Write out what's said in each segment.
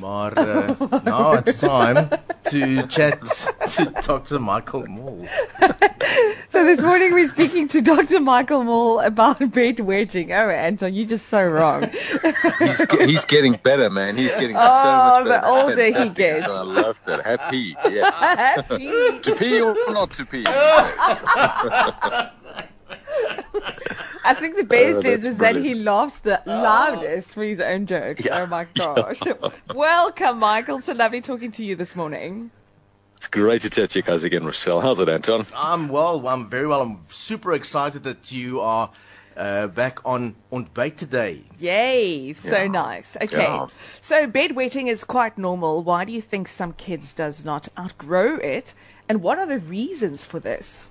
Maar uh, now it's time to chat to Dr. Michael Mol. so this morning we're speaking to Dr. Michael Mol about bedwetting. Oh, Anton, you're just so wrong. he's, he's getting better, man. He's getting oh, so much better. the older he gets. So I love that. Happy, yes. Happy. to pee or not to pee? I think the best Oh, is, that's is that he brilliant. laughs the loudest for his own jokes. Yeah. Oh my gosh. Welcome, Michael. So lovely talking to you this morning. It's great to chat to you guys again, Rouchelle. How's it, Anton? I'm well. I'm very well. I'm super excited that you are uh, back on on bait today. Yay, so Yeah. nice. Okay. Yeah. So bedwetting is quite normal. Why do you think some kids does not outgrow it? And what are the reasons for this?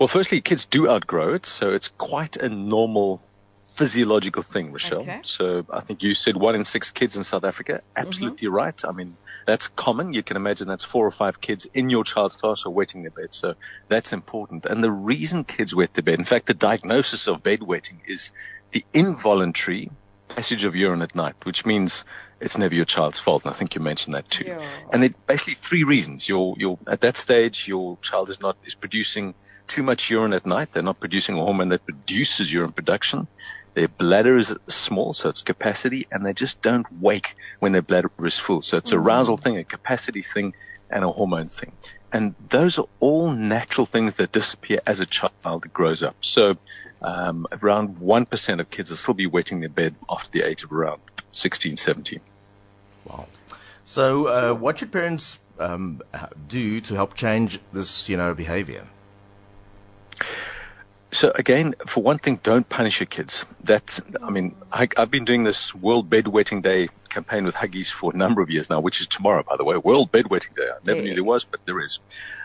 Well, firstly, kids do outgrow it, so it's quite a normal physiological thing, Rouchelle. Okay. So I think you said one in six kids in South Africa. Absolutely mm-hmm. right. I mean, that's common. You can imagine that's four or five kids in your child's class are wetting their bed. So that's important. And the reason kids wet their bed, in fact, the diagnosis of bedwetting is the involuntary passage of urine at night, which means it's never your child's fault. And I think you mentioned that too. Yeah. And it basically three reasons. Your, your, at that stage, your child is not, is producing too much urine at night. They're not producing a hormone that produces urine production. Their bladder is small, so it's capacity, and they just don't wake when their bladder is full. So it's a mm. arousal thing, a capacity thing, and a hormone thing. And those are all natural things that disappear as a child grows up. So um, around 1% of kids will still be wetting their bed after the age of around 16, 17. Wow. So, uh, what should parents um, do to help change this, you know, behavior? So again, for one thing, don't punish your kids. That's, I mean, I, I've been doing this World Bedwetting Day campaign with Huggies for a number of years now, which is tomorrow, by the way. World Bedwetting Day. I never knew there was, but there is.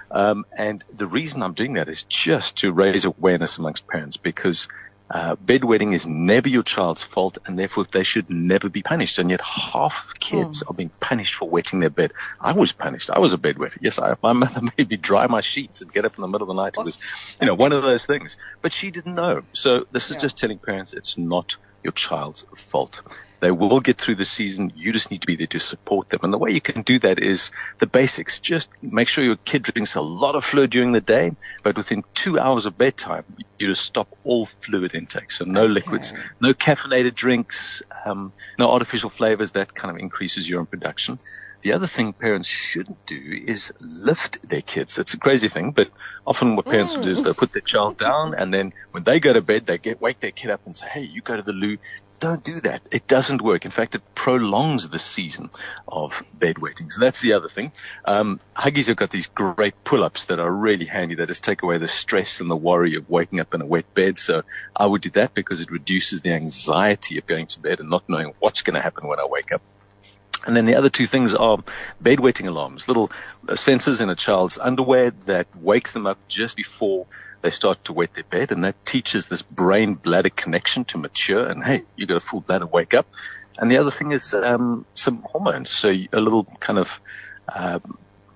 Um, and the reason I'm doing that is just to raise awareness amongst parents because uh, bedwetting is never your child's fault and therefore they should never be punished. And yet half kids are being punished for wetting their bed. I was punished. I was a bedwetter. Yes, I, my mother made me dry my sheets and get up in the middle of the night. It was, you know, one of those things. But she didn't know. So this is Yeah. just telling parents it's not your child's fault. They will get through the season. You just need to be there to support them. And the way you can do that is the basics. Just make sure your kid drinks a lot of fluid during the day, but within two hours of bedtime, you just stop all fluid intake. So no liquids, no caffeinated drinks, um, no artificial flavors. That kind of increases urine production. The other thing parents shouldn't do is lift their kids. It's a crazy thing, but often what parents will do is they'll put their child down and then when they go to bed, they get, wake their kid up and say, Hey, you go to the loo. Don't do that. It doesn't work. In fact, it prolongs the season of bedwetting. So that's the other thing. Um, Huggies have got these great pull-ups that are really handy. That just take away the stress and the worry of waking up in a wet bed. So I would do that because it reduces the anxiety of going to bed and not knowing what's going to happen when I wake up. And then the other two things are bedwetting alarms, little uh, sensors in a child's underwear that wakes them up just before they start to wet their bed. And that teaches this brain bladder connection to mature. And hey, you've got a full bladder, wake up. And the other thing is um, some hormones. So a little kind of uh,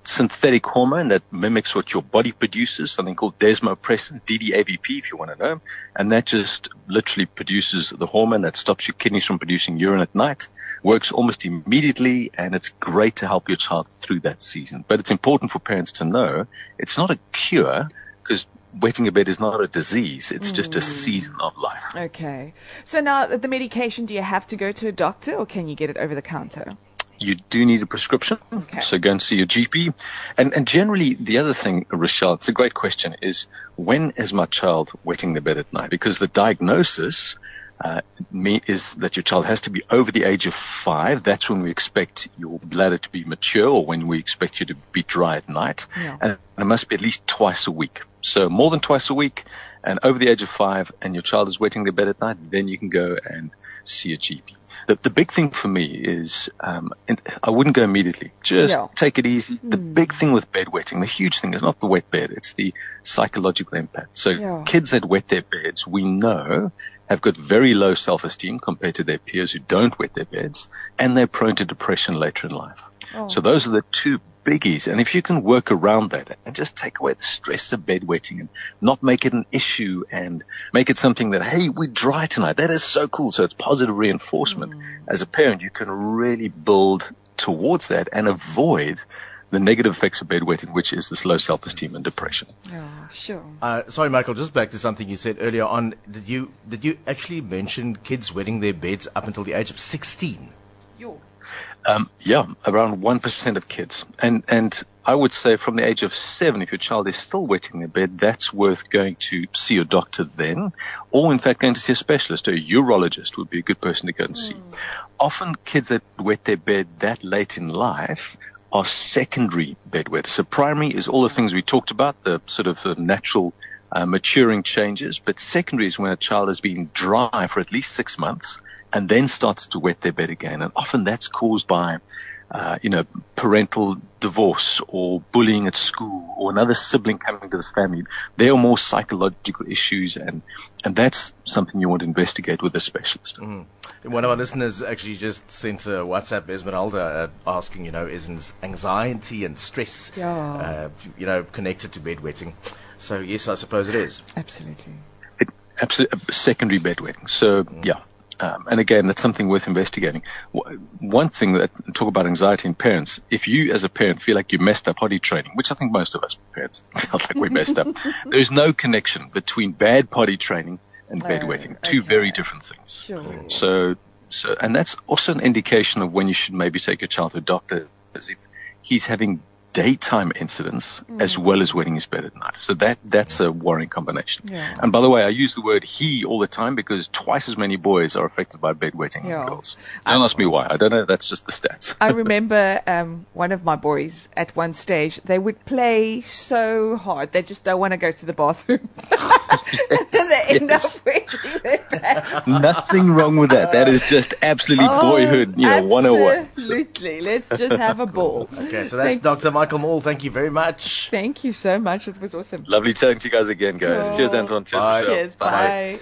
synthetic hormone that mimics what your body produces, something called desmopressin, DDAVP, if you want to know. And that just literally produces the hormone that stops your kidneys from producing urine at night, works almost immediately, and it's great to help your child through that season. But it's important for parents to know it's not a cure because wetting a bed is not a disease. It's just a mm. season of life. Okay. So now the medication, do you have to go to a doctor or can you get it over the counter? You do need a prescription. Okay. So go and see your GP. And, and generally, the other thing, Rouchelle, it's a great question, is when is my child wetting the bed at night? Because the diagnosis uh, is that your child has to be over the age of five. That's when we expect your bladder to be mature or when we expect you to be dry at night. Yeah. And it must be at least twice a week. So more than twice a week and over the age of five and your child is wetting the bed at night, then you can go and see a GP. The, the big thing for me is um, and I wouldn't go immediately. Just Yeah. take it easy. The big thing with bedwetting, the huge thing is not the wet bed, it's the psychological impact. So Yeah. kids that wet their beds, we know, have got very low self-esteem compared to their peers who don't wet their beds, and they're prone to depression later in life. Oh. So those are the two biggies. And if you can work around that and just take away the stress of bedwetting and not make it an issue and make it something that, hey, we're dry tonight. That is so cool. So it's positive reinforcement. Mm. As a parent, you can really build towards that and avoid the negative effects of bedwetting, which is this low self-esteem and depression. Yeah, sure. Uh, sorry, Michael. Just back to something you said earlier on. Did you did you actually mention kids wetting their beds up until the age of sixteen? Um, yeah, around one percent of kids, and and I would say from the age of seven, if your child is still wetting their bed, that's worth going to see your doctor then, or in fact going to see a specialist. A urologist would be a good person to go and see. Mm. Often, kids that wet their bed that late in life are secondary bedwetters. So primary is all the things we talked about, the sort of the natural uh, maturing changes, but secondary is when a child has been dry for at least six months and then starts to wet their bed again. And often that's caused by, uh, you know, parental divorce or bullying at school or another sibling coming to the family. They are more psychological issues and, and that's something you want to investigate with a specialist. Mm. One of our listeners actually just sent a WhatsApp, Esmeralda, uh, asking, you know, is anxiety and stress, yeah. uh, you know, connected to bedwetting? So yes, I suppose it is. Absolutely. It, absolutely, secondary bedwetting. So mm. yeah, um, and again, that's something worth investigating. One thing that talk about anxiety in parents, if you as a parent feel like you messed up potty training, which I think most of us parents felt like we messed up, there's no connection between bad potty training and bedwetting. Two very different things. Sure. So, so, and that's also an indication of when you should maybe take your child to a doctor, as if he's having daytime incidents mm. as well as wetting his bed at night. So that that's a worrying combination. Yeah. And by the way, I use the word he all the time because twice as many boys are affected by bedwetting yeah. girls. Don't I, ask me why. I don't know. That's just the stats. I remember um, one of my boys at one stage. They would play so hard they just don't want to go to the bathroom. yes, they end yes. up wetting their bed. Nothing wrong with that. That is just absolutely oh, boyhood, you know, 101. Absolutely. Let's just have a ball. Okay, so that's Thank Dr. Michael Mol, thank you very much. Thank you so much. It was awesome. Lovely talking to you guys again, guys. Oh. Cheers, Anton. Cheers, bye. Cheers. Bye. bye.